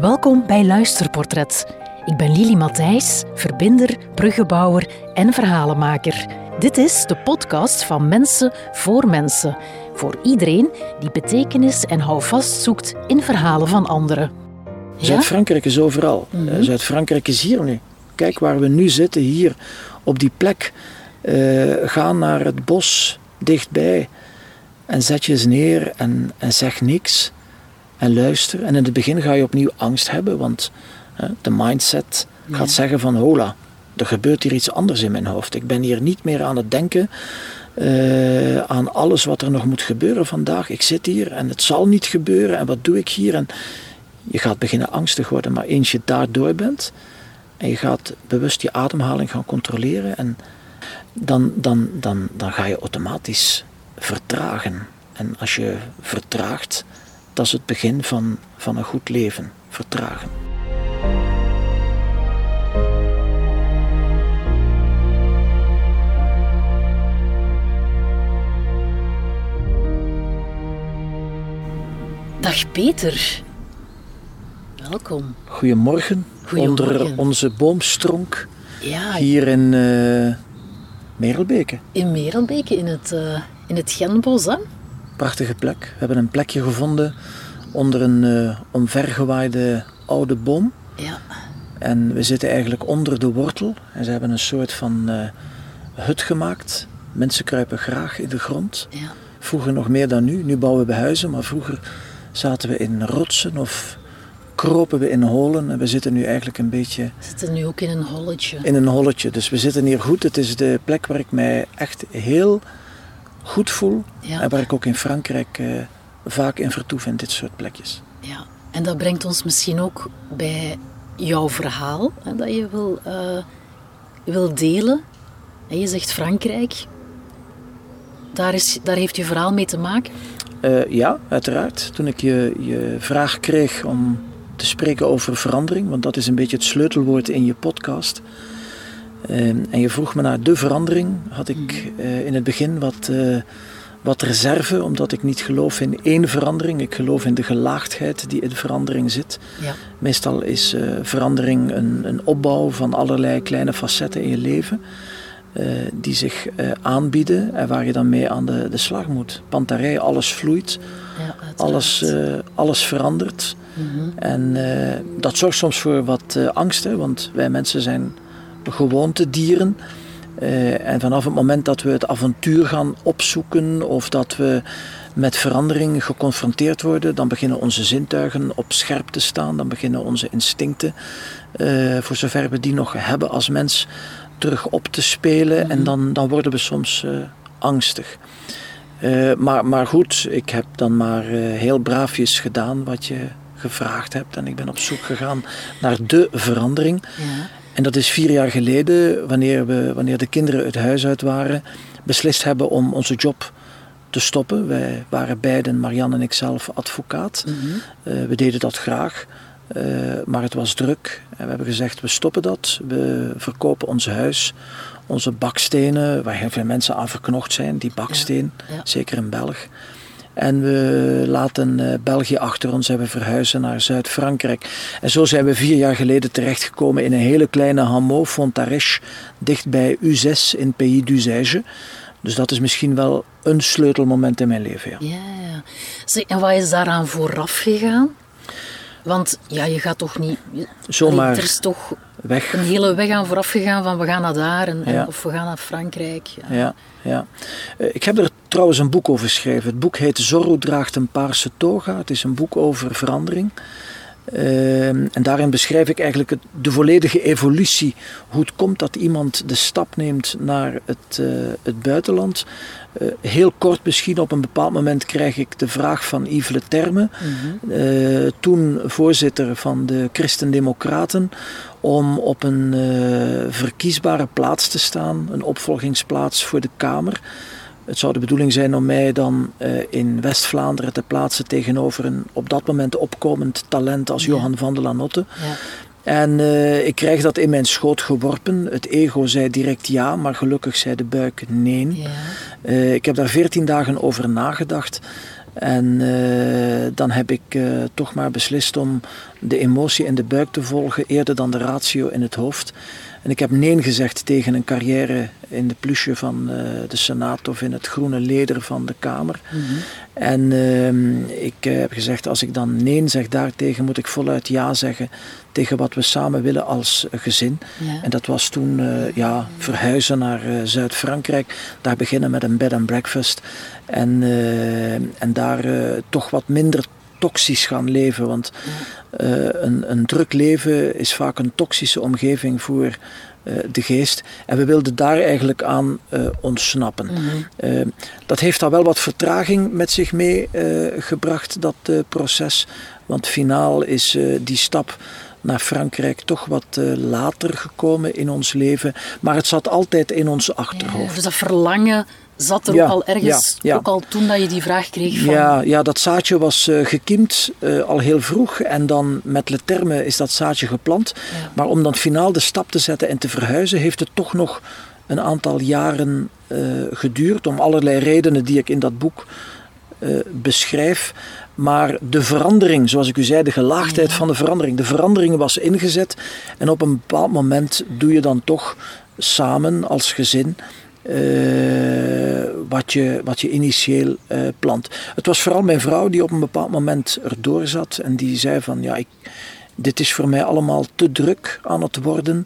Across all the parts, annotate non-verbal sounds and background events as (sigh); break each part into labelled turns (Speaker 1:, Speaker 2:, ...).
Speaker 1: Welkom bij Luisterportret. Ik ben Lili Matthijs, verbinder, bruggenbouwer en verhalenmaker. Dit is de podcast van Mensen voor Mensen. Voor iedereen die betekenis en houvast zoekt in verhalen van anderen.
Speaker 2: Zuid-Frankrijk is overal. Mm Zuid-Frankrijk is hier nu. Kijk waar we nu zitten, hier op die plek. Uh, ga naar het bos dichtbij en zet je eens neer en, en zeg niks en luister. En in het begin ga je opnieuw angst hebben, want de mindset gaat zeggen van hola, er gebeurt hier iets anders in mijn hoofd. Ik ben hier niet meer aan het denken uh, aan alles wat er nog moet gebeuren vandaag. Ik zit hier en het zal niet gebeuren en wat doe ik hier? En je gaat beginnen angstig worden, maar eens je daardoor bent en je gaat bewust je ademhaling gaan controleren en dan, dan, dan, dan ga je automatisch vertragen. En als je vertraagt, dat is het begin van, van een goed leven. Vertragen.
Speaker 1: Dag Peter. Welkom.
Speaker 2: Goedemorgen.
Speaker 1: Goedemorgen.
Speaker 2: Onder onze boomstronk.
Speaker 1: Ja.
Speaker 2: Hier in uh, Merelbeke.
Speaker 1: In Merelbeke, in het, uh, in het Genbos, hè?
Speaker 2: Prachtige plek. We hebben een plekje gevonden onder een uh, omvergewaaide oude boom.
Speaker 1: Ja.
Speaker 2: En we zitten eigenlijk onder de wortel. En ze hebben een soort van hut gemaakt. Mensen kruipen graag in de grond.
Speaker 1: Ja.
Speaker 2: Vroeger nog meer dan nu. Nu bouwen we huizen, maar vroeger zaten we in rotsen of kropen we in holen. En we zitten nu eigenlijk een beetje... We
Speaker 1: zitten nu ook in een holletje.
Speaker 2: In een holletje. Dus we zitten hier goed. Het is de plek waar ik mij echt heel goed voel.
Speaker 1: Ja.
Speaker 2: En waar ik ook in Frankrijk uh, vaak in vertoef in dit soort plekjes.
Speaker 1: Ja, en dat brengt ons misschien ook bij jouw verhaal. Hè, dat je wil, uh, wil delen. En je zegt Frankrijk. Daar, is, daar heeft je verhaal mee te maken?
Speaker 2: Uh, ja, uiteraard. Toen ik je, je vraag kreeg om te spreken over verandering, want dat is een beetje het sleutelwoord in je podcast. Uh, en je vroeg me naar de verandering, had ik uh, in het begin wat, wat reserve, omdat ik niet geloof in één verandering. Ik geloof in de gelaagdheid die in verandering zit.
Speaker 1: Ja.
Speaker 2: Meestal is verandering een, een opbouw van allerlei kleine facetten in je leven. Uh, die zich uh, aanbieden en waar je dan mee aan de, de slag moet. Pantarij, alles vloeit,
Speaker 1: ja,
Speaker 2: alles, uh, alles verandert.
Speaker 1: Mm -hmm.
Speaker 2: En dat zorgt soms voor wat angst, hè, want wij mensen zijn gewoontedieren. en vanaf het moment dat we het avontuur gaan opzoeken of dat we met verandering geconfronteerd worden, dan beginnen onze zintuigen op scherp te staan, dan beginnen onze instincten, voor zover we die nog hebben als mens, terug op te spelen en dan, dan worden we soms uh, angstig. Uh, maar, maar goed, ik heb dan maar uh, heel braafjes gedaan wat je gevraagd hebt en ik ben op zoek gegaan naar de verandering.
Speaker 1: Ja.
Speaker 2: En dat is vier jaar geleden, wanneer, we, wanneer de kinderen het huis uit waren, beslist hebben om onze job te stoppen. Wij waren beiden, Marianne en ik zelf, advocaat.
Speaker 1: Mm
Speaker 2: -hmm. we deden dat graag. Uh, maar het was druk en we hebben gezegd: we stoppen dat. We verkopen ons huis, onze bakstenen, waar heel veel mensen aan verknocht zijn, die baksteen,
Speaker 1: ja, ja.
Speaker 2: zeker in Belg. En we laten uh, België achter ons en we verhuizen naar Zuid-Frankrijk. En zo zijn we vier jaar geleden terechtgekomen in een hele kleine hameau, Fontarèche, dicht bij U6 in Pays d'Uzège. Dus dat is misschien wel een sleutelmoment in mijn leven. Ja.
Speaker 1: Ja, ja. Zeg, en wat is daaraan vooraf gegaan? Want ja, je gaat toch niet...
Speaker 2: Zomaar
Speaker 1: er is toch
Speaker 2: weg.
Speaker 1: een hele weg aan vooraf gegaan van we gaan naar daar en,
Speaker 2: Ja.
Speaker 1: en of we gaan naar Frankrijk. Ja.
Speaker 2: Ja, ja. Eh, Ik heb er trouwens een boek over geschreven. Het boek heet Zorro draagt een paarse toga. Het is een boek over verandering. Ehm, en daarin beschrijf ik eigenlijk het, de volledige evolutie. Hoe het komt dat iemand de stap neemt naar het, eh, het buitenland. Heel kort misschien, op een bepaald moment krijg ik de vraag van Yves Le Terme,
Speaker 1: Mhm.
Speaker 2: toen voorzitter van de Christen-Democraten, om op een eh, verkiesbare plaats te staan, een opvolgingsplaats voor de Kamer. Het zou de bedoeling zijn om mij dan eh, in West-Vlaanderen te plaatsen tegenover een op dat moment opkomend talent als
Speaker 1: Ja.
Speaker 2: Johan van der Lanotte.
Speaker 1: Ja.
Speaker 2: En eh, ik krijg dat in mijn schoot geworpen. Het ego zei direct ja, maar gelukkig zei de buik nee.
Speaker 1: Ja.
Speaker 2: Ik heb daar veertien dagen over nagedacht. En eh, dan heb ik eh, toch maar beslist om de emotie in de buik te volgen eerder dan de ratio in het hoofd. En ik heb nee gezegd tegen een carrière in de plusje van uh, de Senaat of in het groene leder van de Kamer. Mm -hmm. En uh, ik heb gezegd, als ik dan nee zeg daartegen, moet ik voluit ja zeggen tegen wat we samen willen als gezin. Ja. En dat was toen ja, verhuizen naar Zuid-Frankrijk. Daar beginnen met een bed and breakfast. En, en daar toch wat minder toxisch gaan leven. Want uh, een, een druk leven is vaak een toxische omgeving voor de geest. En we wilden daar eigenlijk aan uh, ontsnappen. Mm -hmm. dat heeft al wel wat vertraging met zich meegebracht, dat proces. Want finaal is die stap naar Frankrijk toch wat later gekomen in ons leven. Maar het zat altijd in ons achterhoofd.
Speaker 1: Ja, dus dat verlangen zat er ja, ook al ergens, ja, ja. ook al toen dat je die vraag kreeg van...
Speaker 2: Ja, ja dat zaadje was uh, gekiemd uh, al heel vroeg en dan met Le Terme is dat zaadje geplant. Maar om dan finaal de stap te zetten en te verhuizen heeft het toch nog een aantal jaren uh, geduurd. Om allerlei redenen die ik in dat boek beschrijf. Maar de verandering, zoals ik u zei, de gelaagdheid van de verandering. De verandering was ingezet en op een bepaald moment doe je dan toch samen als gezin uh, wat, je, wat je initieel uh, plant. Het was vooral mijn vrouw die op een bepaald moment erdoor zat en die zei van ja, ik, dit is voor mij allemaal te druk aan het worden.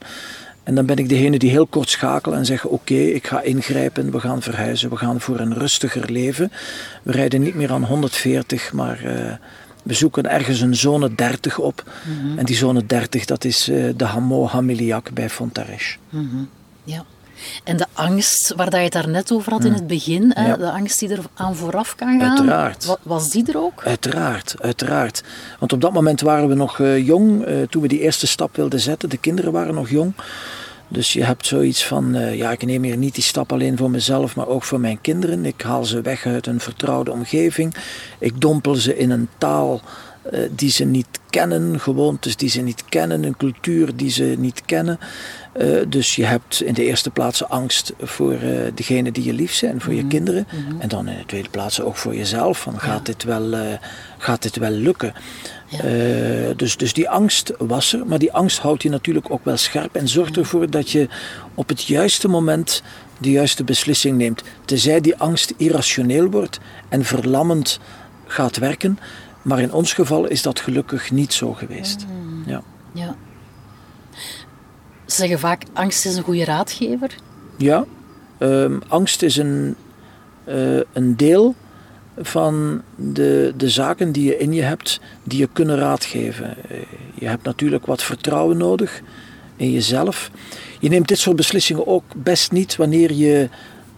Speaker 2: En dan ben ik degene die heel kort schakelt en zegt: Oké, ik ga ingrijpen, we gaan verhuizen, we gaan voor een rustiger leven. We rijden niet meer aan 140, maar uh, we zoeken ergens een zone 30 op. Mm -hmm. En die zone 30, dat is uh, de Hameau Hamiliac bij Fontarèche.
Speaker 1: Mm -hmm. Ja. En de angst waar dat je het daarnet over had in het begin, hè, de angst die er aan vooraf kan gaan,
Speaker 2: uiteraard.
Speaker 1: was die er ook?
Speaker 2: Uiteraard, uiteraard. Want op dat moment waren we nog uh, jong, uh, toen we die eerste stap wilden zetten. De kinderen waren nog jong. Dus je hebt zoiets van, uh, ja, ik neem hier niet die stap alleen voor mezelf, maar ook voor mijn kinderen. Ik haal ze weg uit een vertrouwde omgeving. Ik dompel ze in een taal die ze niet kennen, gewoontes die ze niet kennen, een cultuur die ze niet kennen. Uh, dus je hebt in de eerste plaats angst voor uh, degene die je lief zijn, voor mm -hmm. je kinderen. Mm -hmm. En dan in de tweede plaats ook voor jezelf. Van, gaat, ja. dit wel, uh, gaat dit wel lukken? Ja. dus, dus die angst was er. Maar die angst houdt je natuurlijk ook wel scherp. En zorgt ervoor dat je op het juiste moment de juiste beslissing neemt. Tenzij die angst irrationeel wordt en verlammend gaat werken. Maar in ons geval is dat gelukkig niet zo geweest.
Speaker 1: Mm.
Speaker 2: Ja.
Speaker 1: ja. Ze zeggen vaak, angst is een goede raadgever.
Speaker 2: Ja, um, angst is een, uh, een deel van de, de zaken die je in je hebt, die je kunnen raadgeven. Je hebt natuurlijk wat vertrouwen nodig in jezelf. Je neemt dit soort beslissingen ook best niet wanneer je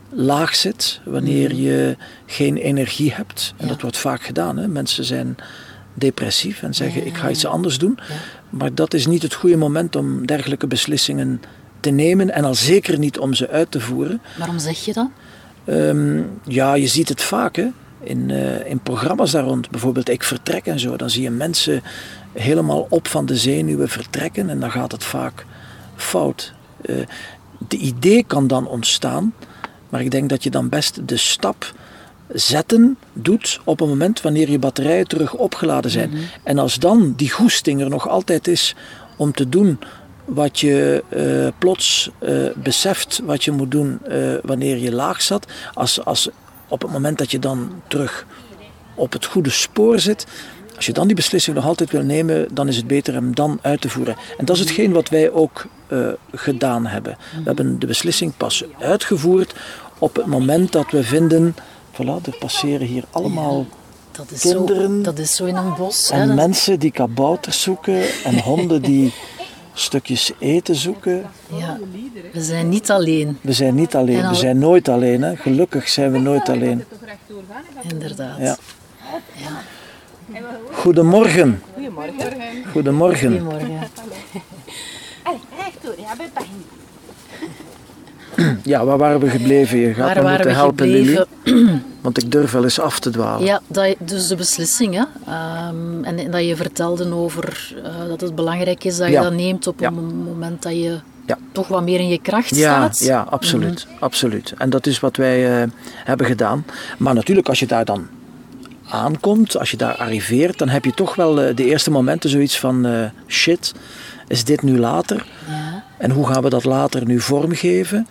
Speaker 2: laag zit, wanneer je geen energie hebt. En ja. dat wordt vaak gedaan. Hè? Mensen zijn depressief en zeggen ja, ik ga iets anders doen. Maar dat is niet het goede moment om dergelijke beslissingen te nemen en al zeker niet om ze uit te voeren.
Speaker 1: Waarom zeg je dat?
Speaker 2: Um, ja, je ziet het vaak hè? In, uh, in programma's daar rond. Bijvoorbeeld Ik Vertrek en zo. Dan zie je mensen helemaal op van de zenuwen vertrekken en dan gaat het vaak fout. Uh, de idee kan dan ontstaan, maar ik denk dat je dan best de stap zetten doet op een moment wanneer je batterijen terug opgeladen zijn. Mm-hmm. En als dan die goesting er nog altijd is om te doen wat je uh, plots uh, beseft wat je moet doen uh, wanneer je laag zat, als, als op het moment dat je dan terug op het goede spoor zit, als je dan die beslissing nog altijd wil nemen, dan is het beter hem dan uit te voeren. En dat is hetgeen wat wij ook gedaan hebben. We hebben de beslissing pas uitgevoerd op het moment dat we vinden Voilà, er passeren hier allemaal ja,
Speaker 1: dat is
Speaker 2: kinderen.
Speaker 1: Zo, dat is zo in een bos.
Speaker 2: En
Speaker 1: hè,
Speaker 2: mensen die kabouters zoeken en (laughs) honden die stukjes eten zoeken.
Speaker 1: Ja, we zijn niet alleen.
Speaker 2: We zijn niet alleen. Al... We zijn nooit alleen. Hè. Gelukkig zijn we nooit alleen.
Speaker 1: Inderdaad.
Speaker 2: Ja. ja. Goedemorgen.
Speaker 3: Goedemorgen.
Speaker 2: Goedemorgen.
Speaker 1: Goedemorgen.
Speaker 3: rechtdoor, (clears throat) ja,
Speaker 2: waar waren we gebleven? Je gaat me moeten helpen, Lily. (clears throat) Want ik durf wel eens af te dwalen.
Speaker 1: Ja, dat, dus de beslissing. Hè? Um, en, en, dat je vertelde over uh, dat het belangrijk is dat je ja. dat neemt op ja. een moment dat je ja. toch wat meer in je kracht
Speaker 2: ja,
Speaker 1: staat.
Speaker 2: Ja, absoluut, mm -hmm. absoluut. En dat is wat wij uh, hebben gedaan. Maar natuurlijk, als je daar dan aankomt, als je daar arriveert, dan heb je toch wel de eerste momenten zoiets van shit, is dit nu later? Ja. En hoe gaan we dat later nu vormgeven?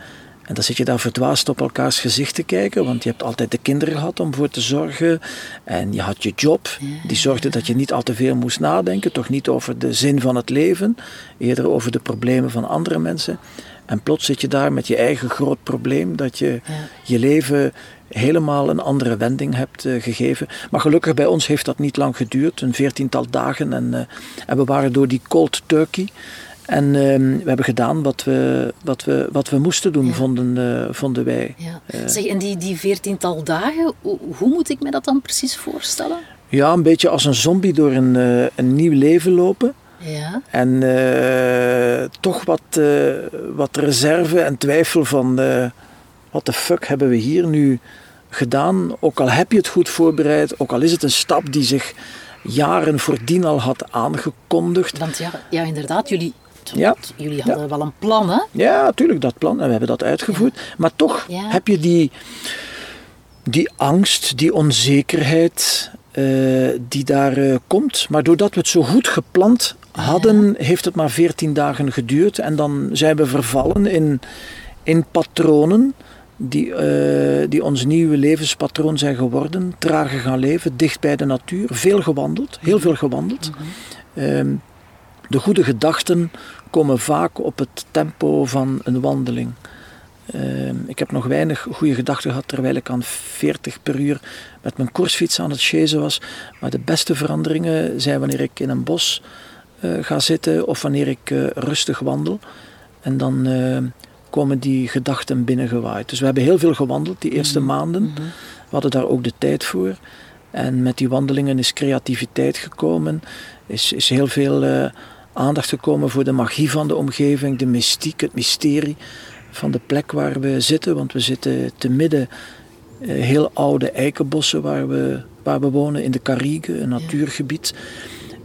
Speaker 2: En dan zit je daar verdwaasd op elkaars gezicht te kijken, want je hebt altijd de kinderen gehad om voor te zorgen. En je had je job, die zorgde dat je niet al te veel moest nadenken, toch niet over de zin van het leven, eerder over de problemen van andere mensen. En plots zit je daar met je eigen groot probleem, dat je je leven helemaal een andere wending hebt uh, gegeven. Maar gelukkig bij ons heeft dat niet lang geduurd, een veertiental dagen. En, uh, en we waren door die cold turkey en uh, we hebben gedaan wat we, wat we, wat we moesten doen, vonden, uh, vonden wij. Ja.
Speaker 1: Uh, zeg, en die, die veertiental dagen, hoe, moet ik me dat dan precies voorstellen?
Speaker 2: Ja, een beetje als een zombie door een, uh, een nieuw leven lopen.
Speaker 1: Ja.
Speaker 2: En toch wat, wat reserve en twijfel van wat de fuck hebben we hier nu gedaan. Ook al heb je het goed voorbereid, ook al is het een stap die zich jaren voordien al had aangekondigd.
Speaker 1: Want ja, ja inderdaad, jullie ja. Jullie hadden wel een plan, hè?
Speaker 2: Ja, natuurlijk, dat plan. En we hebben dat uitgevoerd. Maar toch heb je die, die angst, die onzekerheid eh, die daar uh, komt. Maar doordat we het zo goed gepland hadden, heeft het maar veertien dagen geduurd. En dan zijn we vervallen in, in patronen die, uh, die ons nieuwe levenspatroon zijn geworden. Trager gaan leven, dicht bij de natuur. Veel gewandeld, heel veel gewandeld. Mm de goede gedachten komen vaak op het tempo van een wandeling. Ehm, ik heb nog weinig goede gedachten gehad terwijl ik aan 40 per uur met mijn koersfiets aan het chasen was. Maar de beste veranderingen zijn wanneer ik in een bos uh, ga zitten of wanneer ik uh, rustig wandel. En dan komen die gedachten binnengewaaid. Dus we hebben heel veel gewandeld die eerste mm maanden. Mhm. We hadden daar ook de tijd voor. En met die wandelingen is creativiteit gekomen, is, is heel veel aandacht gekomen voor de magie van de omgeving, de mystiek, het mysterie van de plek waar we zitten. Want we zitten te midden uh, heel oude eikenbossen waar we, waar we wonen in de Carigue, een natuurgebied.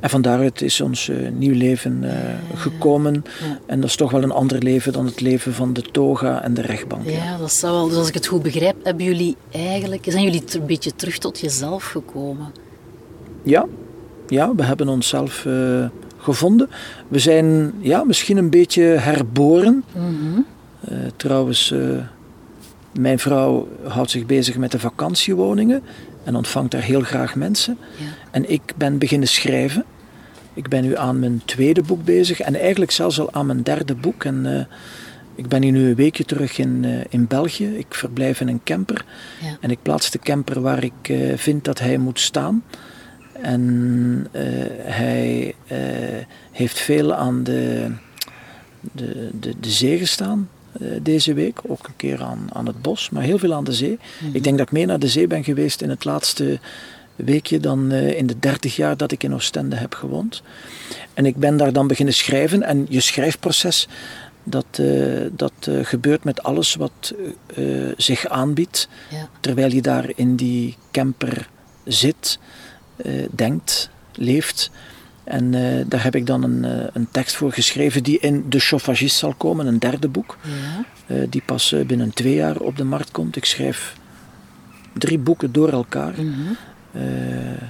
Speaker 2: En van daaruit is ons uh, nieuw leven uh, gekomen. Ja. En dat is toch wel een ander leven dan het leven van de toga en de rechtbank.
Speaker 1: Ja, ja. dat zou wel. Dus als ik het goed begrijp, hebben jullie eigenlijk, zijn jullie een beetje terug tot jezelf gekomen?
Speaker 2: Ja, ja we hebben onszelf uh, gevonden. We zijn ja, misschien een beetje herboren. Mm trouwens, mijn vrouw houdt zich bezig met de vakantiewoningen en ontvangt daar heel graag mensen. Ja. En ik ben beginnen schrijven. Ik ben nu aan mijn tweede boek bezig en eigenlijk zelfs al aan mijn derde boek. En, uh, ik ben hier nu een weekje terug in, uh, in België. Ik verblijf in een camper. Ja. En ik plaats de camper waar ik uh, vind dat hij moet staan. En hij heeft veel aan de, de, de, de zee gestaan deze week. Ook een keer aan, aan het bos, maar heel veel aan de zee. Mm-hmm. Ik denk dat ik meer naar de zee ben geweest in het laatste weekje dan in de dertig jaar dat ik in Oostende heb gewoond. En ik ben daar dan beginnen schrijven. En je schrijfproces, dat, dat gebeurt met alles wat zich aanbiedt. Ja. Terwijl je daar in die camper zit denkt, leeft. En uh, daar heb ik dan een, uh, een, tekst voor geschreven die in De Chauffagist zal komen, een derde boek. Ja. die pas binnen twee jaar op de markt komt. Ik schrijf drie boeken door elkaar. Mm -hmm.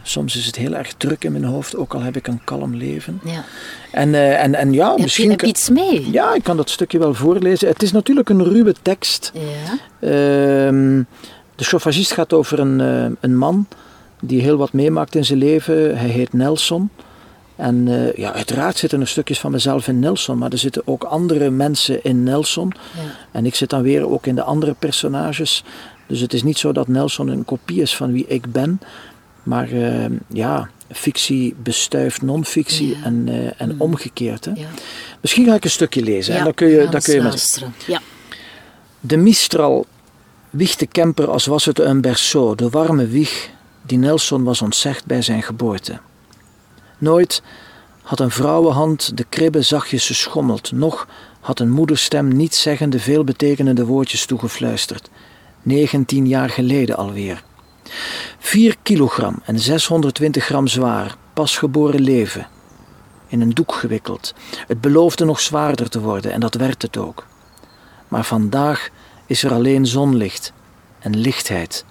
Speaker 2: soms is het heel erg druk in mijn hoofd, ook al heb ik een kalm leven.
Speaker 1: Ja.
Speaker 2: En, en, en ja,
Speaker 1: heb
Speaker 2: misschien.
Speaker 1: Je, heb je iets mee?
Speaker 2: Ja, ik kan dat stukje wel voorlezen. Het is natuurlijk een ruwe tekst.
Speaker 1: Ja.
Speaker 2: Ehm, de Chauffagist gaat over een, een man die heel wat meemaakt in zijn leven. Hij heet Nelson. En uh, ja, uiteraard zitten er stukjes van mezelf in Nelson, maar er zitten ook andere mensen in Nelson. Ja. En ik zit dan weer ook in de andere personages. Dus het is niet zo dat Nelson een kopie is van wie ik ben. Maar uh, ja, fictie bestuift non-fictie ja. en, uh, en mm. omgekeerd. Hè. Ja. Misschien ga ik een stukje lezen. en dan kun je, dan kun je met... De Mistral wiegt de camper als was het een berceau, de warme wieg die Nelson was ontzegd bij zijn geboorte. Nooit had een vrouwenhand de kribbe zachtjes geschommeld, noch had een moederstem niet zeggende veelbetekenende woordjes toegefluisterd. Negentien jaar geleden alweer. Vier kilogram en 620 gram zwaar, pasgeboren leven. In een doek gewikkeld. Het beloofde nog zwaarder te worden en dat werd het ook. Maar vandaag is er alleen zonlicht en lichtheid.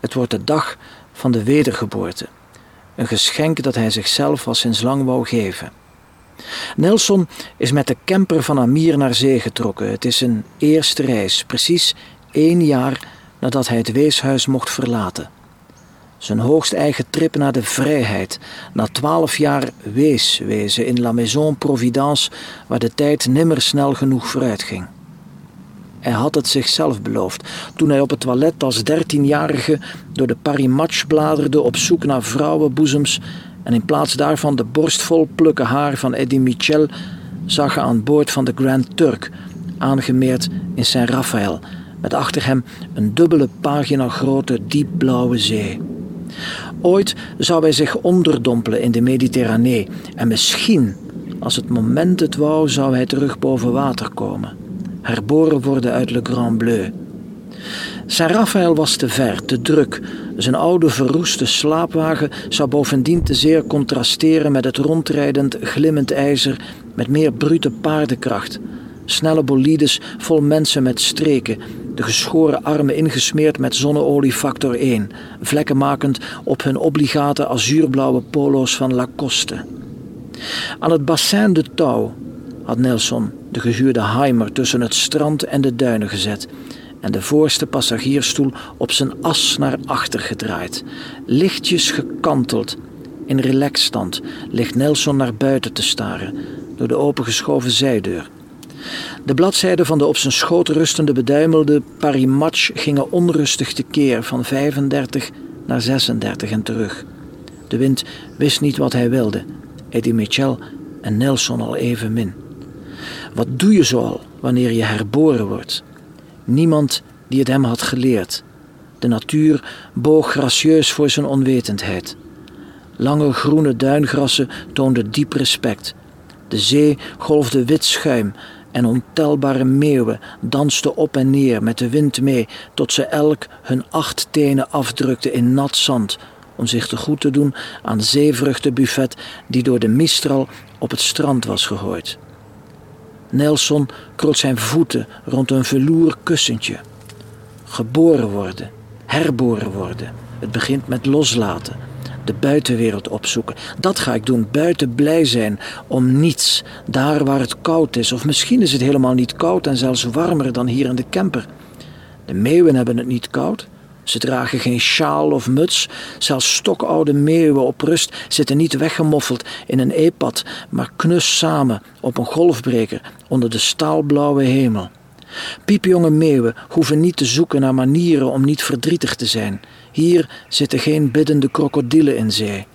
Speaker 2: Het wordt de dag van de wedergeboorte. Een geschenk dat hij zichzelf al sinds lang wou geven. Nelson is met de camper van Amir naar zee getrokken. Het is een eerste reis, precies één jaar nadat hij het weeshuis mocht verlaten. Zijn hoogst eigen trip naar de vrijheid, na twaalf jaar weeswezen in La Maison Providence, waar de tijd nimmer snel genoeg vooruit ging. Hij had het zichzelf beloofd toen hij op het toilet als dertienjarige door de Paris Match bladerde op zoek naar vrouwenboezems en in plaats daarvan de borstvol plukken haar van Eddie Michel zag hij aan boord van de Grand Turk, aangemeerd in Saint Raphaël, met achter hem een dubbele pagina grote diepblauwe zee. Ooit zou hij zich onderdompelen in de Mediterranee en misschien, als het moment het wou, zou hij terug boven water komen, herboren worden uit Le Grand Bleu. Saint Raphaël was te ver, te druk. Zijn oude verroeste slaapwagen zou bovendien te zeer contrasteren met het rondrijdend, glimmend ijzer met meer brute paardenkracht. Snelle bolides vol mensen met streken, de geschoren armen ingesmeerd met zonneolie factor 1, vlekken makend op hun obligate azuurblauwe polo's van Lacoste. Aan het bassin de Touw had Nelson de gehuurde Heimer tussen het strand en de duinen gezet en de voorste passagiersstoel op zijn as naar achter gedraaid. Lichtjes gekanteld. In relaxstand ligt Nelson naar buiten te staren door de opengeschoven zijdeur. De bladzijden van de op zijn schoot rustende beduimelde Parimatch gingen onrustig tekeer van 35 naar 36 en terug. De wind wist niet wat hij wilde. Eddie Mitchell en Nelson al even min. Wat doe je zoal wanneer je herboren wordt? Niemand die het hem had geleerd. De natuur boog gracieus voor zijn onwetendheid. Lange groene duingrassen toonden diep respect. De zee golfde wit schuim en ontelbare meeuwen dansten op en neer met de wind mee, tot ze elk hun acht tenen afdrukten in nat zand, om zich te goed te doen aan zeevruchtenbuffet die door de mistral op het strand was gegooid. Nelson kroot zijn voeten rond een velour kussentje. Geboren worden, herboren worden. Het begint met loslaten, de buitenwereld opzoeken. Dat ga ik doen, buiten blij zijn om niets, daar waar het koud is. Of misschien is het helemaal niet koud en zelfs warmer dan hier in de camper. De meeuwen hebben het niet koud. Ze dragen geen sjaal of muts. Zelfs stokoude meeuwen op rust zitten niet weggemoffeld in een epad, maar knus samen op een golfbreker onder de staalblauwe hemel. Piepjonge meeuwen hoeven niet te zoeken naar manieren om niet verdrietig te zijn. Hier zitten geen biddende krokodillen in zee.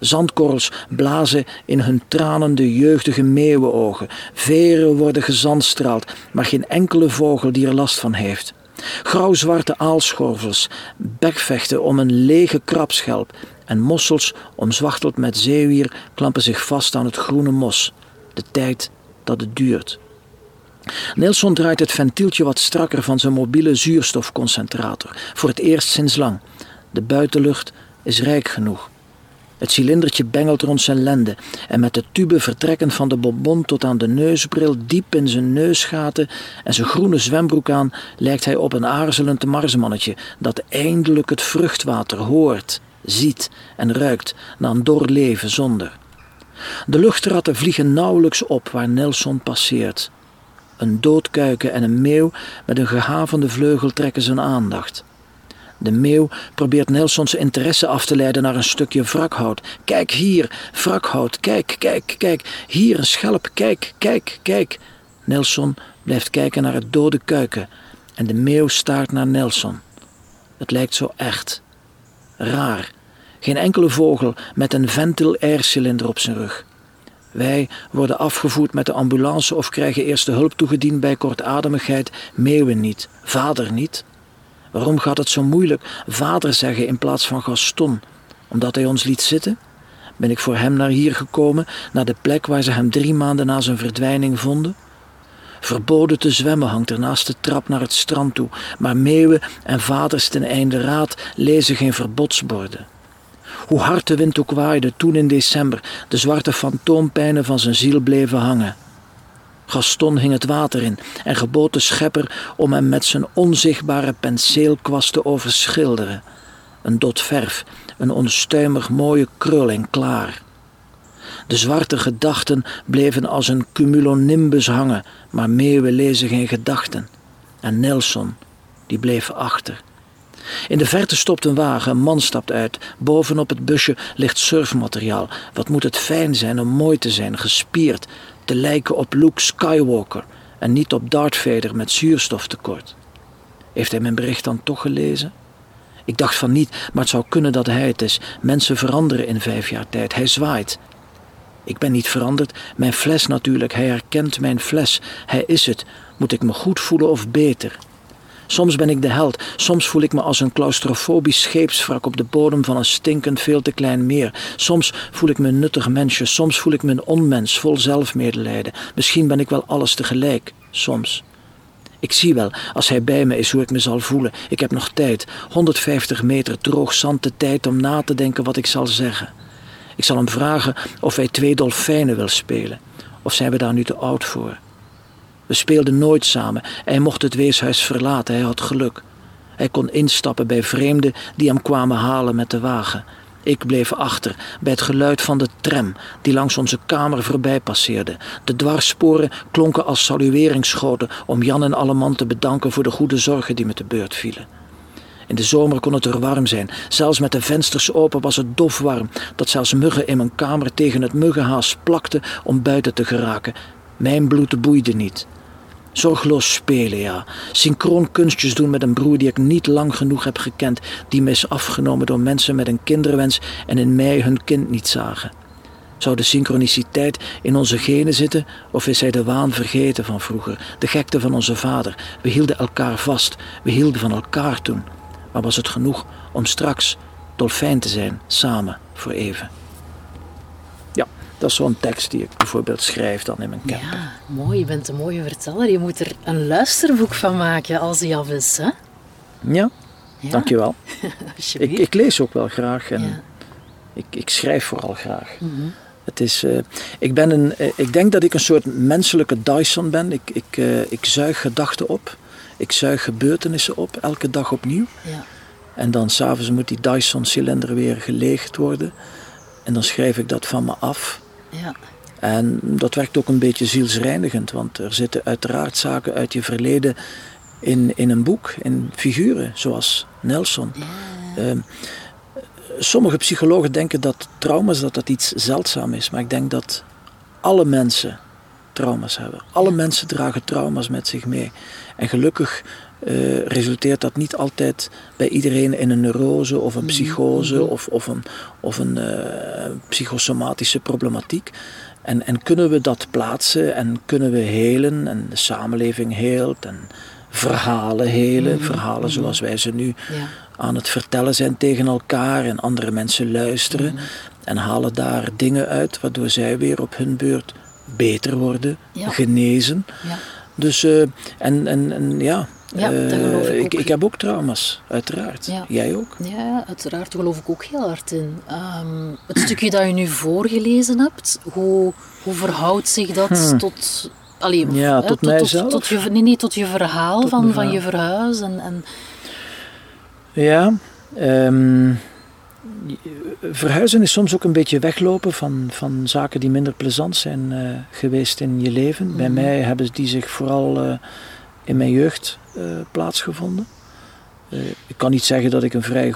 Speaker 2: Zandkorrels blazen in hun tranende jeugdige meeuwenogen. Veren worden gezandstraald, maar geen enkele vogel die er last van heeft. Grauwzwarte aalschorvels bekvechten om een lege krabschelp en mossels omzwachteld met zeewier klampen zich vast aan het groene mos. De tijd dat het duurt. Nelson draait het ventieltje wat strakker van zijn mobiele zuurstofconcentrator. Voor het eerst sinds lang. De buitenlucht is rijk genoeg. Het cilindertje bengelt rond zijn lende en met de tube vertrekken van de bonbon tot aan de neusbril diep in zijn neusgaten en zijn groene zwembroek aan lijkt hij op een aarzelend marsmannetje dat eindelijk het vruchtwater hoort, ziet en ruikt na een doorleven zonder. De luchtratten vliegen nauwelijks op waar Nelson passeert. Een doodkuiken en een meeuw met een gehavende vleugel trekken zijn aandacht. De meeuw probeert Nelsons interesse af te leiden naar een stukje wrakhout. Kijk hier, wrakhout, kijk, kijk, kijk. Hier een schelp, kijk, kijk, kijk. Nelson blijft kijken naar het dode kuiken en de meeuw staart naar Nelson. Het lijkt zo echt. Raar. Geen enkele vogel met een ventil aircilinder op zijn rug. Wij worden afgevoerd met de ambulance of krijgen eerste hulp toegediend bij kortademigheid. Meeuwen niet, vader niet. Waarom gaat het zo moeilijk vader zeggen in plaats van Gaston? Omdat hij ons liet zitten? Ben ik voor hem naar hier gekomen, naar de plek waar ze hem drie maanden na zijn verdwijning vonden? Verboden te zwemmen hangt er naast de trap naar het strand toe, maar meeuwen en vaders ten einde raad lezen geen verbodsborden. Hoe hard de wind ook waaide toen in december, de zwarte fantoompijnen van zijn ziel bleven hangen. Gaston hing het water in en gebood de schepper om hem met zijn onzichtbare penseelkwast te overschilderen. Een dot verf een onstuimig mooie krul en klaar. De zwarte gedachten bleven als een cumulonimbus hangen, maar meeuwen lezen geen gedachten. En Nelson, die bleef achter. In de verte stopt een wagen, een man stapt uit. Bovenop het busje ligt surfmateriaal. Wat moet het fijn zijn om mooi te zijn, gespierd, te lijken op Luke Skywalker en niet op Darth Vader met zuurstoftekort. Heeft hij mijn bericht dan toch gelezen? Ik dacht van niet, maar het zou kunnen dat hij het is. Mensen veranderen in vijf jaar tijd. Hij zwaait. Ik ben niet veranderd. Mijn fles natuurlijk. Hij herkent mijn fles. Hij is het. Moet ik me goed voelen of beter? Soms ben ik de held, soms voel ik me als een claustrofobisch scheepswrak op de bodem van een stinkend veel te klein meer. Soms voel ik me een nuttig mensje, soms voel ik me een onmens vol zelfmedelijden. Misschien ben ik wel alles tegelijk, soms. Ik zie wel, als hij bij me is, hoe ik me zal voelen. Ik heb nog tijd, 150 meter droog zand de tijd om na te denken wat ik zal zeggen. Ik zal hem vragen of hij twee dolfijnen wil spelen. Of zijn we daar nu te oud voor? We speelden nooit samen. Hij mocht het weeshuis verlaten, hij had geluk. Hij kon instappen bij vreemden die hem kwamen halen met de wagen. Ik bleef achter bij het geluid van de tram die langs onze kamer voorbij passeerde. De dwarssporen klonken als salueringsschoten om Jan en Alleman te bedanken voor de goede zorgen die me te beurt vielen. In de zomer kon het er warm zijn. Zelfs met de vensters open was het dof warm, dat zelfs muggen in mijn kamer tegen het muggenhaas plakten om buiten te geraken. Mijn bloed boeide niet. Zorgeloos spelen, ja. Synchroon kunstjes doen met een broer die ik niet lang genoeg heb gekend, die me is afgenomen door mensen met een kinderwens en in mij hun kind niet zagen. Zou de synchroniciteit in onze genen zitten, of is hij de waan vergeten van vroeger, de gekte van onze vader? We hielden elkaar vast, we hielden van elkaar toen. Maar was het genoeg om straks dolfijn te zijn, samen, voor even? Dat is zo'n tekst die ik bijvoorbeeld schrijf dan in mijn camper.
Speaker 1: Ja, mooi. Je bent een mooie verteller. Je moet er een luisterboek van maken als die af is, hè?
Speaker 2: Ja, ja. dankjewel. (laughs) ik, ik lees ook wel graag en ik, ik schrijf vooral graag. Mhm. Het is, uh, ik, ben een, uh, ik denk dat ik een soort menselijke Dyson ben. Ik, ik, uh, ik zuig gedachten op. Ik zuig gebeurtenissen op, elke dag opnieuw. Ja. En dan s'avonds moet die Dyson-cilinder weer geleegd worden. En dan schrijf ik dat van me af. Ja. En dat werkt ook een beetje zielsreinigend, want er zitten uiteraard zaken uit je verleden in, in een boek, in figuren, zoals Nelson. Ehm, sommige psychologen denken dat trauma's dat dat iets zeldzaam is, maar ik denk dat alle mensen trauma's hebben. Alle mensen dragen trauma's met zich mee. En gelukkig uh, resulteert dat niet altijd bij iedereen in een neurose of een psychose mm-hmm. of, of een, of een uh, psychosomatische problematiek. En, en kunnen we dat plaatsen en kunnen we helen en de samenleving heelt en verhalen helen, mm-hmm. verhalen zoals wij ze nu ja. aan het vertellen zijn tegen elkaar en andere mensen luisteren en halen daar dingen uit waardoor zij weer op hun beurt beter worden, ja. genezen. Ja. Dus, uh, en, en, en ja,
Speaker 1: ja, dat geloof ik,
Speaker 2: ik, ik, heb ook trauma's, uiteraard. Jij ook?
Speaker 1: Ja, uiteraard geloof ik ook heel hard in. Um, het stukje dat je nu voorgelezen hebt, hoe, hoe verhoudt zich dat hmm. tot... Allee,
Speaker 2: ja, tot, tot mijzelf?
Speaker 1: Tot, tot, je, nee, nee, tot je verhaal tot van, van je verhuis. En, en...
Speaker 2: Ja, um, verhuizen is soms ook een beetje weglopen van, van zaken die minder plezant zijn uh, geweest in je leven. Mm. Bij mhm. mij hebben die zich vooral... Uh, in mijn jeugd plaatsgevonden. Uh, ik kan niet zeggen dat ik een vrij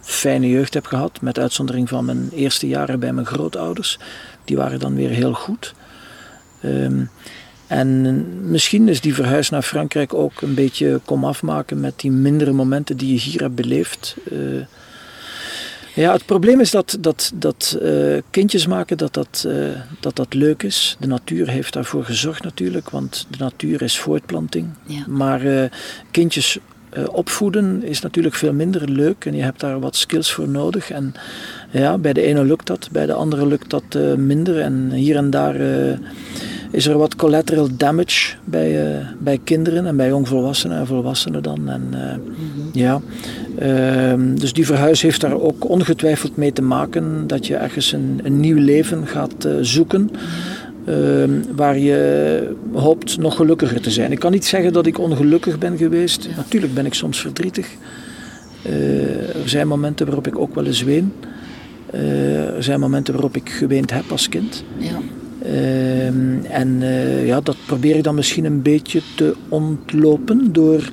Speaker 2: fijne jeugd heb gehad, met uitzondering van mijn eerste jaren bij mijn grootouders. Die waren dan weer heel goed. Um, en misschien is die verhuis naar Frankrijk ook een beetje kom afmaken met die mindere momenten die je hier hebt beleefd. Uh, ja, het probleem is dat, dat, dat uh, kindjes maken, dat dat, uh, dat dat leuk is. De natuur heeft daarvoor gezorgd natuurlijk, want de natuur is voortplanting. Ja. Maar uh, kindjes opvoeden is natuurlijk veel minder leuk en je hebt daar wat skills voor nodig. En ja, bij de ene lukt dat, bij de andere lukt dat minder. En hier en daar is er wat collateral damage bij, bij kinderen en bij jongvolwassenen en volwassenen dan. En, mm-hmm. ja. Uh, dus die verhuis heeft daar ook ongetwijfeld mee te maken dat je ergens een, een nieuw leven gaat zoeken. Ehm, waar je hoopt nog gelukkiger te zijn. Ik kan niet zeggen dat ik ongelukkig ben geweest. Ja. Natuurlijk ben ik soms verdrietig. Eh, er zijn momenten waarop ik ook wel eens ween. Eh, er zijn momenten waarop ik geweend heb als kind.
Speaker 1: Ja.
Speaker 2: Ehm, en eh, ja, dat probeer ik dan misschien een beetje te ontlopen door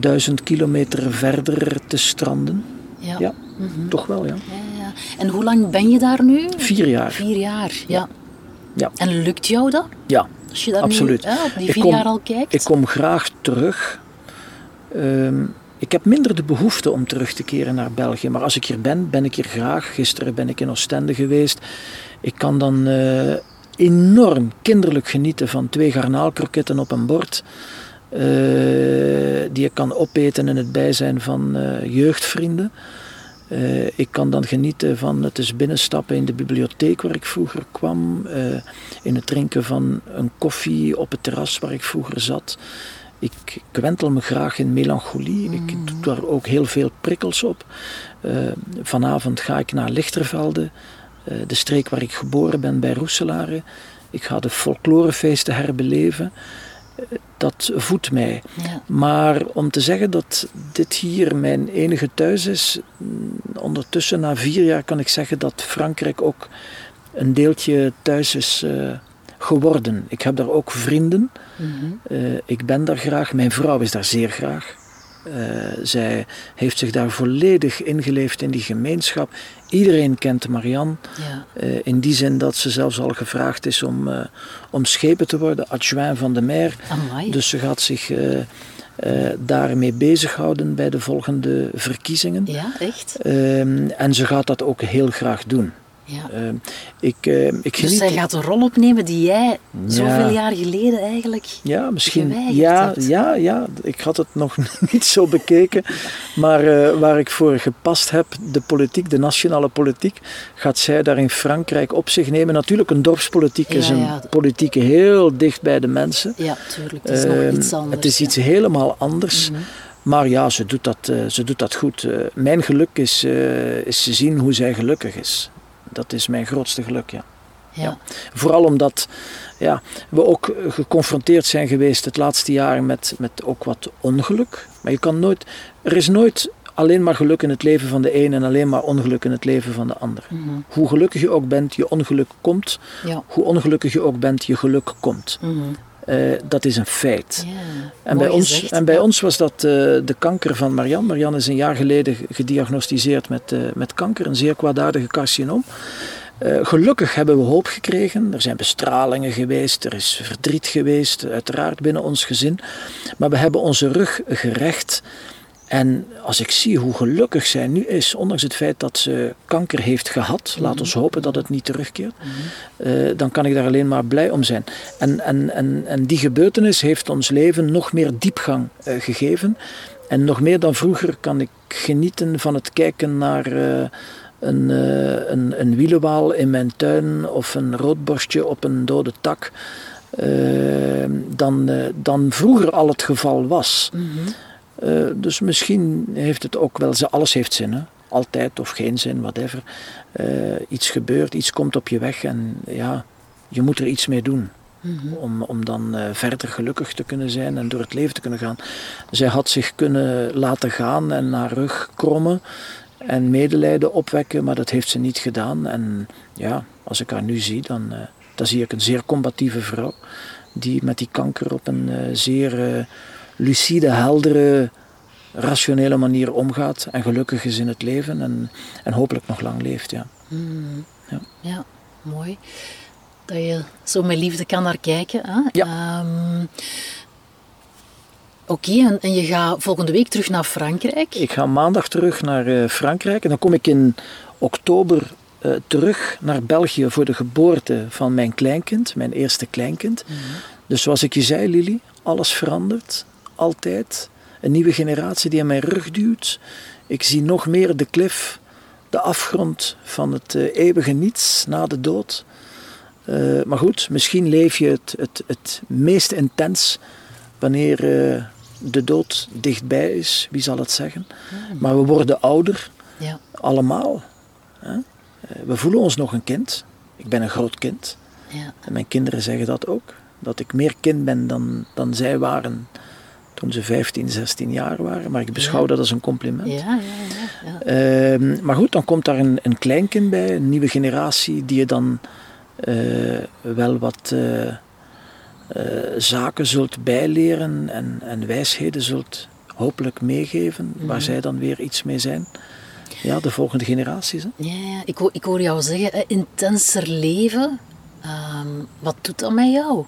Speaker 2: duizend kilometer verder te stranden.
Speaker 1: Ja.
Speaker 2: Ja,
Speaker 1: Mhm.
Speaker 2: toch wel, ja.
Speaker 1: Ja, ja. En hoe lang ben je daar nu?
Speaker 2: Vier jaar.
Speaker 1: Vier jaar, ja.
Speaker 2: Ja.
Speaker 1: En lukt jou dat?
Speaker 2: Ja,
Speaker 1: Als je daar
Speaker 2: Absoluut.
Speaker 1: nu hè, op die vier
Speaker 2: kom-
Speaker 1: jaar al kijkt?
Speaker 2: ik kom graag terug. Ehm, ik heb minder de behoefte om terug te keren naar België. Maar als ik hier ben, ben ik hier graag. Gisteren ben ik in Oostende geweest. Ik kan dan eh, enorm kinderlijk genieten van twee garnaalkroketten op een bord. eh, die ik kan opeten in het bijzijn van eh, jeugdvrienden. Eh, ik kan dan genieten van het eens binnenstappen in de bibliotheek waar ik vroeger kwam. eh, in het drinken van een koffie op het terras waar ik vroeger zat. Ik kwentel me graag in melancholie. Ik doe daar ook heel veel prikkels op. Eh, vanavond ga ik naar Lichtervelde, de streek waar ik geboren ben bij Roeselare. Ik ga de folklorefeesten herbeleven. Dat voedt mij.
Speaker 1: Ja.
Speaker 2: Maar om te zeggen dat dit hier mijn enige thuis is, mm, ondertussen na vier jaar kan ik zeggen dat Frankrijk ook een deeltje thuis is eh, geworden. Ik heb daar ook vrienden.
Speaker 1: Mhm.
Speaker 2: Eh, ik ben daar graag. Mijn vrouw is daar zeer graag. Eh, zij heeft zich daar volledig ingeleefd in die gemeenschap. Iedereen kent Marianne.
Speaker 1: Ja.
Speaker 2: Eh, in die zin dat ze zelfs al gevraagd is om, eh, om schepen te worden, adjoint van de maire.
Speaker 1: Amai.
Speaker 2: Dus ze gaat zich eh, daarmee bezighouden bij de volgende verkiezingen.
Speaker 1: Ja, echt?
Speaker 2: Ehm, en ze gaat dat ook heel graag doen.
Speaker 1: Ja.
Speaker 2: Ehm, ik, eh, ik
Speaker 1: Dus zij gaat een rol opnemen die jij zoveel jaar geleden eigenlijk...
Speaker 2: Ja, misschien. Ja, ja, ja, ik had het nog (laughs) niet zo bekeken. Maar eh, waar ik voor gepast heb, de politiek, de nationale politiek, gaat zij daar in Frankrijk op zich nemen. Natuurlijk, een dorpspolitiek is een politiek heel dicht bij de mensen.
Speaker 1: Ja, tuurlijk. Het is nog
Speaker 2: Ehm,
Speaker 1: iets anders.
Speaker 2: Het is iets helemaal anders.
Speaker 1: Mhm.
Speaker 2: Maar ja, ze doet dat, eh, ze doet dat goed. Eh, mijn geluk is, is te zien hoe zij gelukkig is. Dat is mijn grootste geluk, ja.
Speaker 1: Ja.
Speaker 2: Vooral omdat ja, we ook eh, geconfronteerd zijn geweest het laatste jaar met, met ook wat ongeluk. Maar je kan nooit, er is nooit alleen maar geluk in het leven van de een en alleen maar ongeluk in het leven van de ander.
Speaker 1: Mhm.
Speaker 2: Hoe gelukkig je ook bent, je ongeluk komt.
Speaker 1: Ja.
Speaker 2: Hoe ongelukkig je ook bent, je geluk komt.
Speaker 1: Mhm.
Speaker 2: Eh, dat is een feit. En bij, ons, en bij
Speaker 1: ja.
Speaker 2: ons was dat eh, de kanker van Marianne. Marianne is een jaar geleden gediagnosticeerd met, eh, met kanker, een zeer kwaadaardige carcinoom. Gelukkig hebben we hoop gekregen. Er zijn bestralingen geweest, er is verdriet geweest, uiteraard binnen ons gezin. Maar we hebben onze rug gerecht. En als ik zie hoe gelukkig zij nu is, ondanks het feit dat ze kanker heeft gehad, laat ons hopen dat het niet terugkeert, eh, dan kan ik daar alleen maar blij om zijn. En, en, en, en die gebeurtenis heeft ons leven nog meer diepgang eh, gegeven. En nog meer dan vroeger kan ik genieten van het kijken naar eh, een, een, een wielenwaal in mijn tuin of een roodborstje op een dode tak. dan, dan vroeger al het geval was.
Speaker 1: Mhm.
Speaker 2: Eh, dus misschien heeft het ook wel, ze- alles heeft zin, hè? altijd of geen zin, whatever. Eh, iets gebeurt, iets komt op je weg en ja, je moet er iets mee doen.
Speaker 1: Mhm.
Speaker 2: Om, om dan eh, verder gelukkig te kunnen zijn en door het leven te kunnen gaan. Zij had zich kunnen laten gaan en haar rug krommen en medelijden opwekken, maar dat heeft ze niet gedaan. En ja, als ik haar nu zie, dan, dan zie ik een zeer combatieve vrouw die met die kanker op een zeer lucide, heldere, rationele manier omgaat en gelukkig is in het leven en, en hopelijk nog lang leeft. Ja.
Speaker 1: Mhm.
Speaker 2: Ja.
Speaker 1: ja, mooi. Dat je zo met liefde kan naar kijken. Hè?
Speaker 2: Ja.
Speaker 1: Ehm, Oké, en, en je gaat volgende week terug naar Frankrijk.
Speaker 2: Ik ga maandag terug naar eh, Frankrijk en dan kom ik in oktober eh, terug naar België voor de geboorte van mijn kleinkind, mijn eerste kleinkind. Dus zoals ik je zei, Lili, alles verandert, altijd. Een nieuwe generatie die aan mijn rug duwt. Ik zie nog meer de klif, de afgrond van het eh, eeuwige niets na de dood. Eh, maar goed, misschien leef je het, het, het meest intens wanneer eh, de dood dichtbij is. Wie zal het zeggen? Maar we worden ouder,
Speaker 1: Ja.
Speaker 2: allemaal. Hè? We voelen ons nog een kind. Ik ben een groot kind.
Speaker 1: Ja.
Speaker 2: En mijn kinderen zeggen dat ook. Dat ik meer kind ben dan, dan zij waren toen ze 15, 16 jaar waren. Maar ik beschouw
Speaker 1: Ja.
Speaker 2: dat als een compliment.
Speaker 1: Ja, ja, ja. ja.
Speaker 2: Ehm, maar goed, dan komt daar een, een kleinkind bij, een nieuwe generatie, die je dan eh, wel wat eh, eh, zaken zult bijleren en, en wijsheden zult hopelijk meegeven, waar
Speaker 1: Mhm.
Speaker 2: zij dan weer iets mee zijn. Ja, de volgende generaties. Hè?
Speaker 1: Ja, ja. Ik, hoor, ik hoor jou zeggen, hè, intenser leven. Ehm, wat doet dat met jou?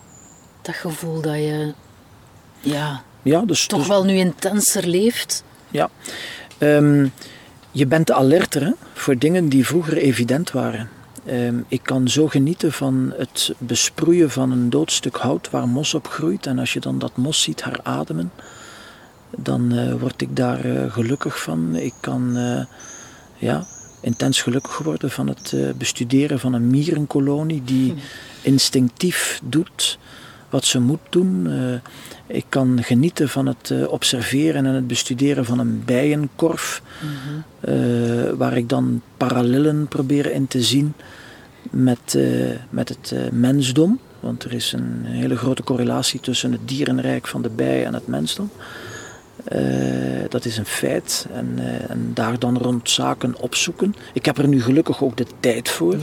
Speaker 1: Dat gevoel dat je ja,
Speaker 2: Ja, dus,
Speaker 1: toch
Speaker 2: dus-
Speaker 1: wel nu intenser leeft.
Speaker 2: Ja. Ehm, je bent alerter hè, voor dingen die vroeger evident waren. Ehm, ik kan zo genieten van het besproeien van een doodstuk hout waar mos op groeit. En als je dan dat mos ziet herademen, dan eh, word ik daar eh, gelukkig van. Ik kan eh, ja, intens gelukkig worden van het bestuderen van een mierenkolonie die instinctief doet wat ze moet doen. Ik kan genieten van het eh, observeren en het bestuderen van een bijenkorf, eh, waar ik dan parallellen probeer in te zien met, eh, met het mensdom. Want er is een hele grote correlatie tussen het dierenrijk van de bij en het mensdom. Dat is een feit. En, en daar dan rond zaken opzoeken. Ik heb er nu gelukkig ook de tijd voor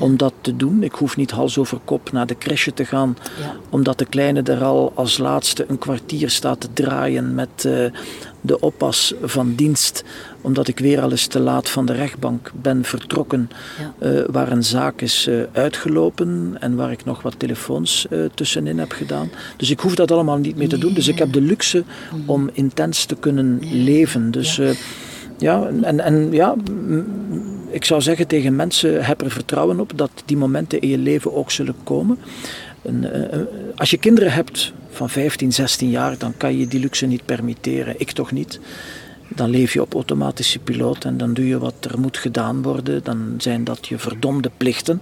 Speaker 2: om dat te doen. Ik hoef niet hals over kop naar de crèche te gaan,
Speaker 1: Ja.
Speaker 2: omdat de kleine er al als laatste een kwartier staat te draaien met eh, de oppas van dienst, omdat ik weer al eens te laat van de rechtbank ben vertrokken,
Speaker 1: Ja.
Speaker 2: eh, waar een zaak is eh, uitgelopen en waar ik nog wat telefoons tussenin heb gedaan. Dus ik hoef dat allemaal niet meer te doen. Dus ik heb de luxe om intens te kunnen leven. Dus ja, en, en ja, ik zou zeggen tegen mensen, heb er vertrouwen op dat die momenten in je leven ook zullen komen. En, eh, eh, als je kinderen hebt van 15, 16 jaar, dan kan je die luxe niet permitteren. Ik toch niet. Dan leef je op automatische piloot en dan doe je wat er moet gedaan worden. Dan zijn dat je verdomde plichten.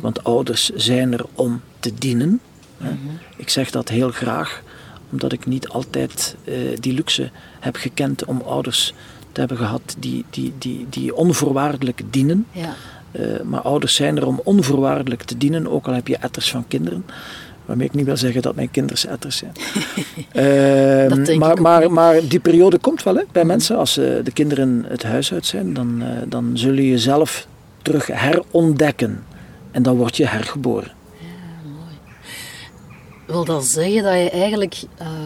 Speaker 2: Want ouders zijn er om te dienen. hè. Ik zeg dat heel graag, omdat ik niet altijd eh, die luxe heb gekend om ouders te hebben gehad die, die, die, die onvoorwaardelijk dienen.
Speaker 1: Ja.
Speaker 2: Eh, maar ouders zijn er om onvoorwaardelijk te dienen, ook al heb je etters van kinderen. Waarmee ik niet wil zeggen dat mijn kinderen etters zijn. (laughs) Ehm, maar, maar, maar die periode komt wel hè, bij mensen. Als eh, de kinderen het huis uit zijn, dan, eh, dan zul je jezelf terug herontdekken. En dan word je hergeboren.
Speaker 1: Wil dat zeggen dat je eigenlijk,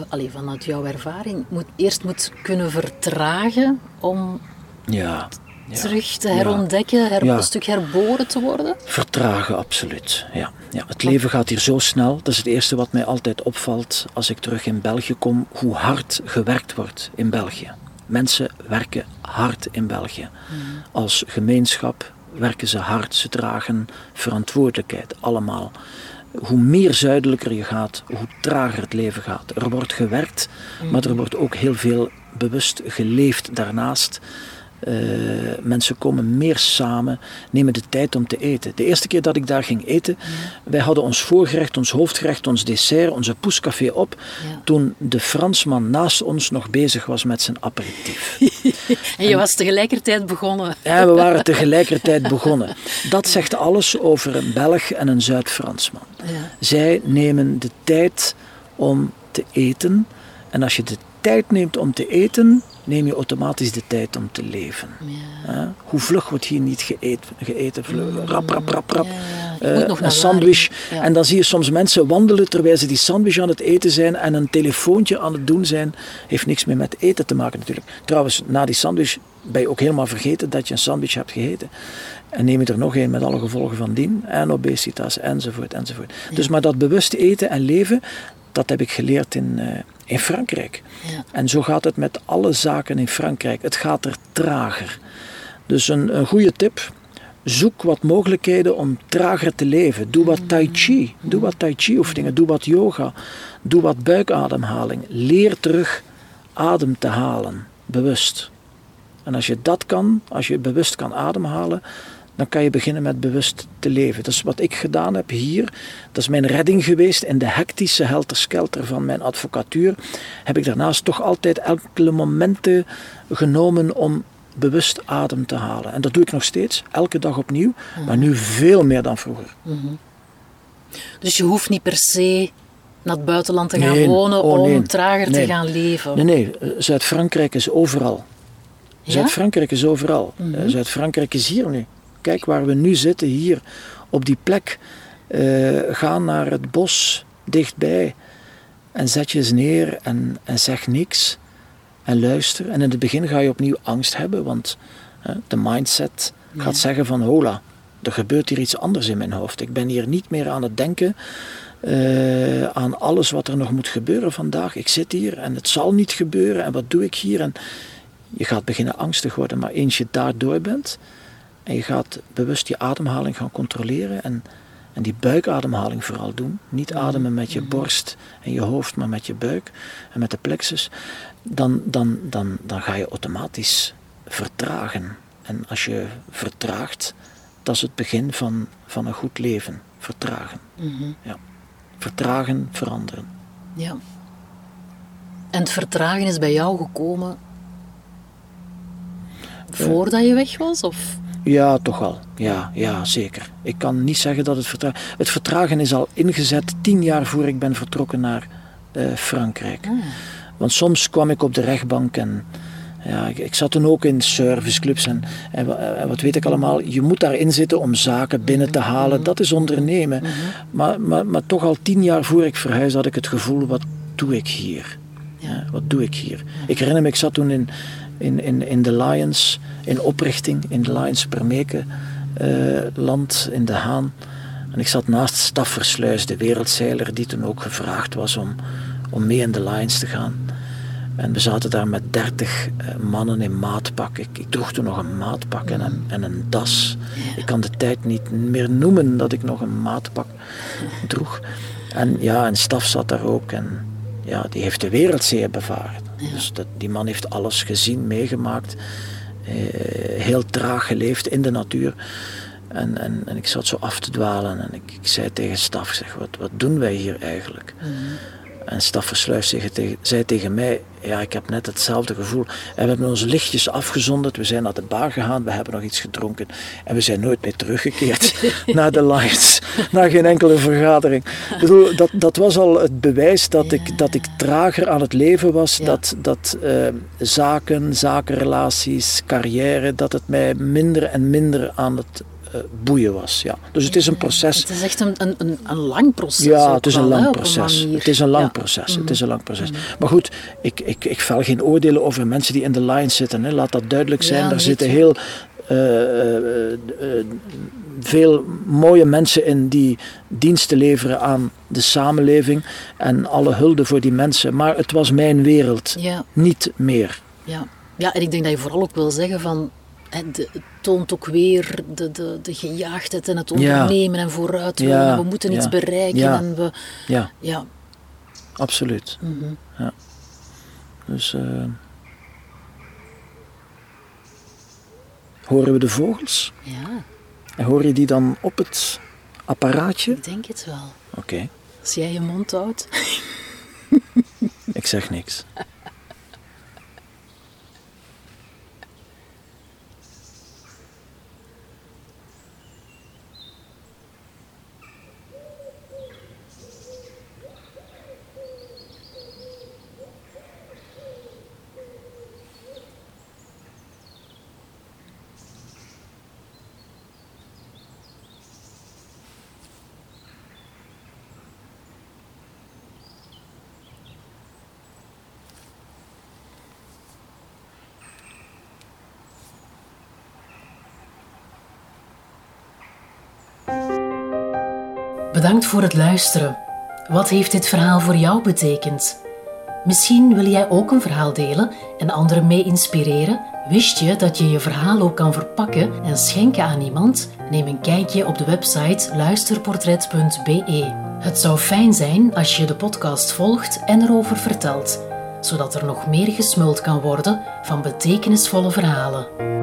Speaker 1: allee, vanuit jouw ervaring, moet, eerst moet kunnen vertragen om
Speaker 2: Ja. ja.
Speaker 1: terug te herontdekken, her,
Speaker 2: Ja.
Speaker 1: een stuk herboren te worden?
Speaker 2: Vertragen, absoluut. Ja. Ja, het leven gaat hier zo snel. Dat is het eerste wat mij altijd opvalt als ik terug in België kom. Hoe hard gewerkt wordt in België. Mensen werken hard in België. Als gemeenschap werken ze hard. Ze dragen verantwoordelijkheid, allemaal. Hoe meer zuidelijker je gaat, hoe trager het leven gaat. Er wordt gewerkt, maar er wordt ook heel veel bewust geleefd daarnaast. Eh, mensen komen meer samen, nemen de tijd om te eten. De eerste keer dat ik daar ging eten, wij hadden ons voorgerecht, ons hoofdgerecht, ons dessert, onze poescafé op,
Speaker 1: Ja.
Speaker 2: toen de Fransman naast ons nog bezig was met zijn aperitief. (laughs)
Speaker 1: En je was tegelijkertijd begonnen.
Speaker 2: En we waren tegelijkertijd begonnen. Dat zegt alles over een Belg en een Zuid-Fransman.
Speaker 1: Ja.
Speaker 2: Zij nemen de tijd om te eten. En als je de tijd neemt om te eten, neem je automatisch de tijd om te leven. Hè? Hoe vlug wordt hier niet geëten? geëten vlug, rap, rap, rap, rap.
Speaker 1: Ja, ja.
Speaker 2: Eh, een sandwich.
Speaker 1: Ja.
Speaker 2: En dan zie je soms mensen wandelen terwijl ze die sandwich aan het eten zijn en een telefoontje aan het doen zijn. Heeft niks meer met eten te maken natuurlijk. Trouwens, na die sandwich ben je ook helemaal vergeten dat je een sandwich hebt gegeten. En neem je er nog een met alle gevolgen van dien. En obesitas, enzovoort, enzovoort. Dus maar dat bewust eten en leven, dat heb ik geleerd in, eh, in Frankrijk.
Speaker 1: Ja.
Speaker 2: En zo gaat het met alle zaken in Frankrijk. Het gaat er trager. Dus een, een goede tip. Zoek wat mogelijkheden om trager te leven. Doe wat tai chi. Doe wat tai chi oefeningen. Doe wat yoga. Doe wat buikademhaling. Leer terug adem te halen. Bewust. En als je dat kan, als je bewust kan ademhalen, dan kan je beginnen met bewust te leven. Dat is wat ik gedaan heb hier. Dat is mijn redding geweest in de hectische helterskelter van mijn advocatuur. Heb ik daarnaast toch altijd enkele momenten genomen om bewust adem te halen. En dat doe ik nog steeds, elke dag opnieuw, maar nu veel meer dan vroeger.
Speaker 1: Dus je hoeft niet per se naar het buitenland te gaan
Speaker 2: Nee,
Speaker 1: wonen
Speaker 2: oh,
Speaker 1: om trager
Speaker 2: Nee.
Speaker 1: te gaan leven.
Speaker 2: Nee, nee, eh, Zuid-Frankrijk is overal.
Speaker 1: Ja?
Speaker 2: Zuid-Frankrijk is overal.
Speaker 1: Mhm.
Speaker 2: Eh, Zuid-Frankrijk is hier nu. Kijk waar we nu zitten, hier op die plek. Eh, ga naar het bos dichtbij en zet je eens neer en, en zeg niks en luister. En in het begin ga je opnieuw angst hebben, want de mindset gaat
Speaker 1: Ja.
Speaker 2: zeggen van hola, er gebeurt hier iets anders in mijn hoofd. Ik ben hier niet meer aan het denken eh, aan alles wat er nog moet gebeuren vandaag. Ik zit hier en het zal niet gebeuren en wat doe ik hier? En je gaat beginnen angstig worden, maar eens je daardoor bent en je gaat bewust je ademhaling gaan controleren en, en die buikademhaling vooral doen. Niet ademen met je borst en je hoofd, maar met je buik en met de plexus. Dan, dan, dan, dan ga je automatisch vertragen. En als je vertraagt, dat is het begin van, van een goed leven. Vertragen.
Speaker 1: Mhm.
Speaker 2: Ja. Vertragen, veranderen.
Speaker 1: Ja. En het vertragen is bij jou gekomen voordat je weg was? Of?
Speaker 2: Ja, toch wel. Ja, ja, zeker. Ik kan niet zeggen dat het vertragen... Het vertragen is al ingezet tien jaar voor ik ben vertrokken naar eh, Frankrijk.
Speaker 1: Ah.
Speaker 2: Want soms kwam ik op de rechtbank en... Ja, ik, ik zat toen ook in serviceclubs en, en, en wat weet ik allemaal. Je moet daarin zitten om zaken binnen te halen. Dat is ondernemen. Maar, maar, maar toch al tien jaar voor ik verhuisde had ik het gevoel, wat doe ik hier? Ja, wat doe ik hier? Ik herinner me, ik zat toen in, in, in, in de Lions, in oprichting, in de Lions Permeke eh, land, in De Haan. En ik zat naast Staffersluis, de wereldzeiler, die toen ook gevraagd was om, om mee in de Lions te gaan. En we zaten daar met dertig eh, mannen in maatpak. Ik, droeg toen nog een maatpak en een, en een das. Ik kan de tijd niet meer noemen dat ik nog een maatpak droeg. En ja, en Staf zat daar ook. En ja, die heeft de wereldzee bevaren. Dus dat, die man heeft alles gezien, meegemaakt. eh, heel traag geleefd in de natuur. En, en, en ik zat zo af te dwalen en ik, ik zei tegen Staf, zeg, wat, wat doen wij hier eigenlijk? En Staf Zei tegen, zei tegen mij, ja, ik heb net hetzelfde gevoel. En we hebben onze lichtjes afgezonderd, we zijn naar de bar gegaan, we hebben nog iets gedronken. En we zijn nooit meer teruggekeerd (laughs) naar de Lions, naar geen enkele vergadering. Ik bedoel, dat, dat was al het bewijs dat, ik, dat ik trager aan het leven was,
Speaker 1: Ja.
Speaker 2: dat, dat eh, zaken, zakenrelaties, carrière, dat het mij minder en minder aan het boeien was. Ja. Dus het is een proces.
Speaker 1: Het is echt een, een, een, lang proces.
Speaker 2: Ja, het is een lang proces. Het is een lang proces. Het is een lang proces. Maar goed, ik, ik, ik vel geen oordelen over mensen die in de line zitten. Hè. Laat dat duidelijk zijn.
Speaker 1: Ja,
Speaker 2: Daar zitten heel eh, eh, eh, veel mooie mensen in die diensten leveren aan de samenleving. En alle hulde voor die mensen. Maar het was mijn wereld.
Speaker 1: Ja,
Speaker 2: Niet meer.
Speaker 1: ja. ja, en ik denk dat je vooral ook wil zeggen van... Het toont ook weer de, de, de gejaagdheid en het ondernemen en vooruit willen.
Speaker 2: Ja,
Speaker 1: we moeten iets bereiken.
Speaker 2: ja.
Speaker 1: En we,
Speaker 2: Ja,
Speaker 1: ja,
Speaker 2: absoluut.
Speaker 1: mhm.
Speaker 2: Ja. Dus... eh, horen we de vogels?
Speaker 1: ja,
Speaker 2: En hoor je die dan op het apparaatje?
Speaker 1: ik denk het wel.
Speaker 2: Oké,
Speaker 1: Als jij je mond houdt.
Speaker 2: ik zeg niks. (laughs)
Speaker 1: Bedankt voor het luisteren. Wat heeft dit verhaal voor jou betekend? Misschien wil jij ook een verhaal delen en anderen mee inspireren? Wist je dat je je verhaal ook kan verpakken en schenken aan iemand? Neem een kijkje op de website luisterportret.be. Het zou fijn zijn als je de podcast volgt en erover vertelt, zodat er nog meer gesmuld kan worden van betekenisvolle verhalen.